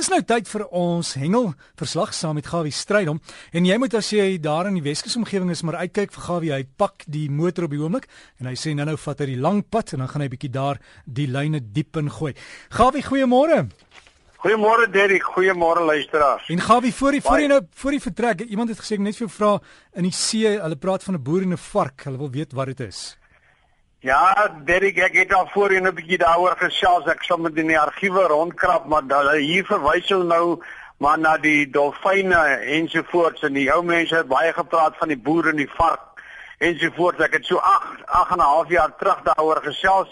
Dis nou tyd vir ons hengel verslag saam met Gawie Strydom en jy moet as jy daar in die Weskus omgewing is maar uitkyk vir Gawie hy pak die motor op die oomblik en hy sê nou-nou vat hy die lang pad en dan gaan hy bietjie daar die lyne diep in gooi. Gawie, goeiemôre. Goeiemôre Derrick, goeiemôre luisteraars. En Gawie, voor die voor jy nou voor die vertrek, iemand het gesê net vir jou vra in die see, hulle praat van 'n boer en 'n vark, hulle wil weet wat dit is. Ja, Derek, ek het al voorheen 'n bietjie daaroor gesels. Ek sal met in die argiewe rondkrap, maar hulle hier verwys hulle nou maar na die dolfyne ensovoorts en die ou mense het baie gepraat van die boere en die vark ensovoorts. Ek het so 8 8 en 'n half jaar terug daaroor gesels.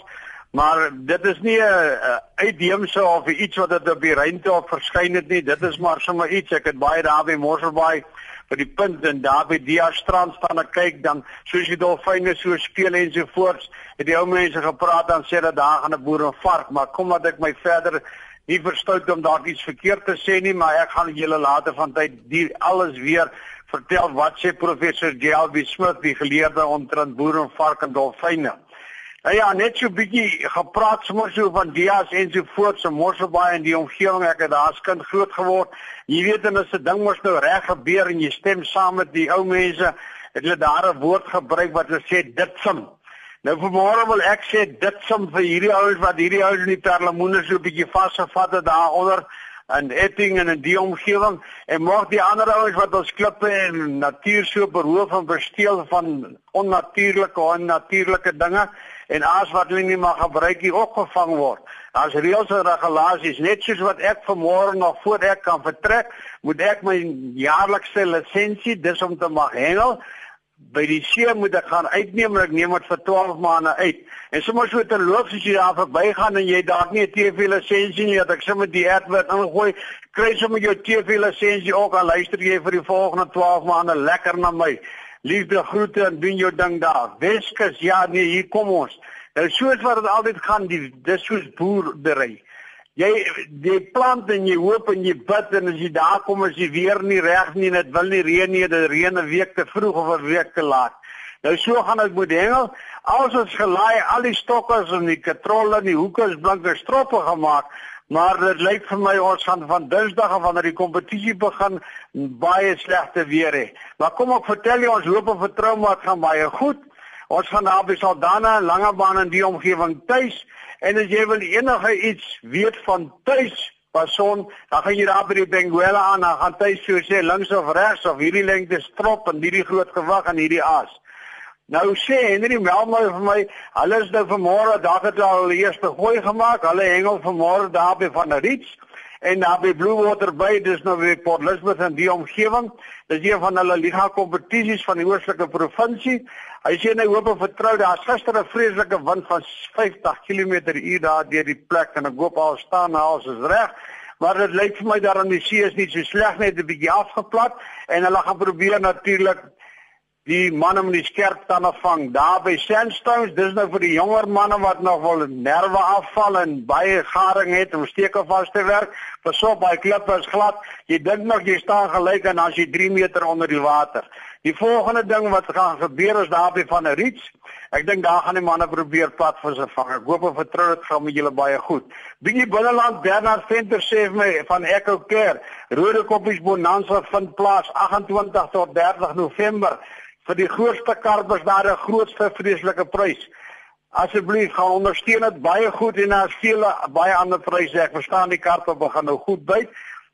Maar dit is nie 'n uitdeemse of iets wat dit op die ruimte op verskyn het nie. Dit is maar sommer iets. Ek het baie daar by Mosselbaai vir die punt en daar by die strand staan en kyk dan soos die dolfyne so speel en so voorts het die ou mense gepraat dan sê dat daar gaan 'n boer en vark maar kom wat ek my verder nie verstout om dalk iets verkeerd te sê nie maar ek gaan julle later van tyd die alles weer vertel wat sê professor JLB Smith die geleerde omtrent boer en vark en dolfyne Nou ja, net so 'n bietjie gepraat sommer so van dias en so voort, so Mosselbaai en die omgewing. Ek het daar as kind groot geword. Jy weet en as 'n ding mos nou reg gebeur en jy stem saam met die ou mense, het hulle daar 'n woord gebruik wat hulle sê dit sim. Nou vanmôre wil ek sê dit sim vir hierdie ouens wat hierdie ouens in die perlemoene so 'n bietjie vasgevat het daaronder en etting en in die omgewing en mag die ander ouens wat ons klippe en natuur so beroof en besteel van onnatuurlike en natuurlike dinge en as wat hulle nie mag gebruik nie opgevang word. As reëls en regulasies net soos wat ek vanmôre nog voor ek kan vertrek, moet ek my jaarlikse lisensie dis om te mag hengel by die see moet ek gaan uitneem en ek neem dit vir 12 maande uit. En sommer so te loop as jy daar verbygaan en jy dalk nie 'n TV lisensie nie, dat ek sommer die advert ingooi, kry sommer jou TV lisensie ook al luister jy vir die volgende 12 maande lekker na my. Liefde groete en doen jou ding daar. Weskus, ja nee, hier kom ons. Nou soos wat dit altyd gaan, die dis soos boerdery. Jy jy plant en jy hoop en jy bid en as jy daar kom as jy weer nie reg nie en dit wil nie reën nie, dit reën 'n week te vroeg of 'n week te laat. Nou so gaan dit met hengel. Als ons gelaai al die stokkers en die katrolle en die hoeke is blinke stroppe gemaak, Maar dit lyk vir my ons gaan van Dinsdag af wanneer die kompetisie begin baie slegte weer hê. Maar kom ek vertel jou ons hoop en vertrou maar dit gaan baie goed. Ons gaan daar by Saldanha en Langebaan in die omgewing tuis en as jy wil enige iets weet van tuis Pason, dan gaan jy daar by die Benguela aan, dan gaan tuis so sê links of regs of hierdie lengte strop en hierdie groot gewig en hierdie aas. Nou sê Henry Melmoy vir my, hulle is nou vanmôre dag het al die eerste gooi gemaak. Hulle hengel vanmôre daar by van Rich en daar by Blue Water Bay, dis nou weer Port Elizabeth en die omgewing. Dis een van hulle liga kompetisies van die oostelike provinsie. Hy sê hy hoop en vertrou daar's gister 'n vreeslike wind van 50 km/h daar deur die plek en ek hoop al staan alles is reg. Maar dit lyk vir my daar aan die see is nie so sleg net 'n bietjie afgeplat en hulle gaan probeer natuurlik die manne met die skerp tande vang daar by Sandstones dis nou vir die jonger manne wat nog wil nerve afval en baie garing het om steke vas te werk. Pas op baie klippe is glad. Jy dink nog jy staan gelyk en as jy 3 meter onder die water. Die volgende ding wat gaan gebeur is daar by van 'n reach ek dink daar gaan die manne probeer plat vir se vang. Ek hoop en vertrou dit gaan met julle baie goed. Bietjie binneland Bernard Venter sê vir my van Echo Care rode koppies bonanza vind plaas 28 tot 30 November vir die grootste karpers daar 'n grootste vreeslike prys. Asseblief gaan ondersteun dit baie goed en daar's vele baie ander pryse. Ek verstaan die karpe begin nou goed byt.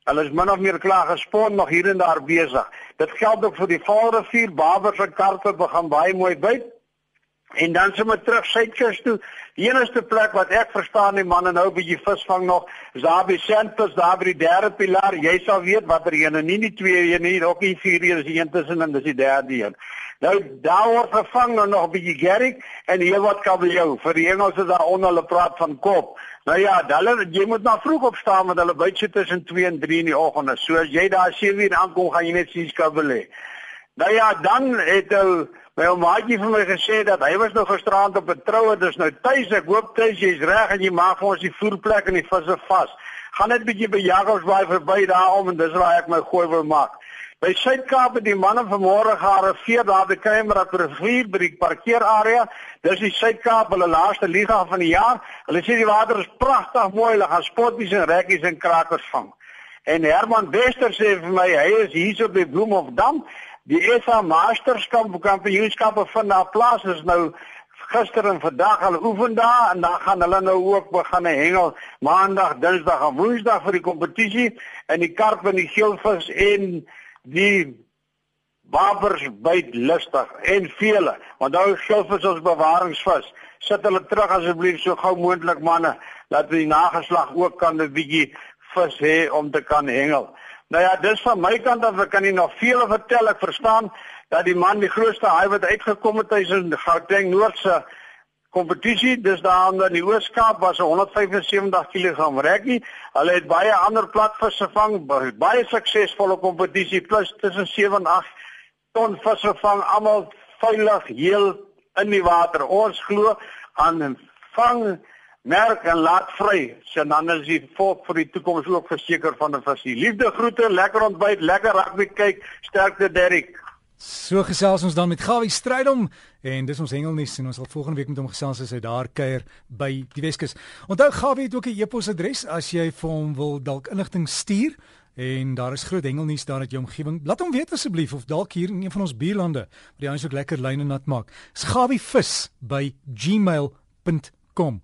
Hulle is min of meer klaar gespon nog hier en daar besig. Dit geld ook vir die Vaalrivier, Babers en karpe begin baie mooi byt. En dan sommer terug suidkus toe. Die enigste plek wat ek verstaan die manne nou 'n bietjie visvang nog, is daar by Sandpus, daar by die derde pilaar. Jy sal weet watter een en nie die twee een nie, ook nie vier een, is die een tussen en dis die derde een. Nou daar word gevang nou nog 'n bietjie gerrig en hier wat kabeljou. Vir die Engelse daar onder hulle praat van kop. Nou ja, hulle jy moet nou vroeg opstaan want hulle byt so tussen 2 en 3 in die oggend. So as jy daar 7 uur aankom, gaan jy net sien skabeljou. Nou ja, dan het hy my maatjie vir my gesê dat hy was nou gisterand op 'n troue, dis nou tuis. Ek hoop tuis jy's reg en jy maak vir ons die voerplek en die visse vas. Gaan net bietjie by Jacobsbaai verby daar om en dis waar ek my gooi wil maak. By Suid-Kaap het die manne vanmôre gearriveer daar by Kamerak rivier by die parkeerarea. Dis die Suid-Kaap hulle laaste liga van die jaar. Hulle sê die water is pragtig mooi. Hulle gaan spotjies en rekkies en krakers vang. En Herman Wester sê vir my hy is hier op die Bloemhofdam. Die SA Masterskamp kampioenskappe vind daar plaas is nou gister en vandag hulle oefen daar en dan gaan hulle nou ook begin hengel maandag, dinsdag en woensdag vir die kompetisie en die karp en die geelvis en die wapers byt lustig en vele want nou geelvis ons bewaringsvis sit hulle terug asseblief so gou moontlik manne dat die nageslag ook kan 'n bietjie vis hê om te kan hengel. Nou ja, dis van my kant af, ek kan nie nog veel vertel. Ek verstaan dat die man die grootste haai wat uitgekom het hy's in Gauteng Noordse kompetisie dis daar in die Ooskaap was 175 kg rekkie. Hulle het baie ander platvisse gevang, baie suksesvolle kompetisie plus tussen 7 en 8 ton visse gevang, almal veilig heel in die water. Ons glo aan vang merk en laat vry. So dan is die volk vir die toekoms ook verseker van 'n visie. Liefde groete, lekker ontbyt, lekker rugby kyk, sterkte Derrick. So gesels ons dan met Gawie Strydom en dis ons hengelnuus en ons sal volgende week met hom gesels as hy daar kuier by die Weskus. Onthou Gawie het ook 'n e-posadres as jy vir hom wil dalk inligting stuur en daar is groot hengelnuus daar uit jou omgewing. Laat hom weet asseblief of dalk hier in een van ons buurlande waar die ouens ook lekker lyne nat maak. Dis gawievis by gmail.com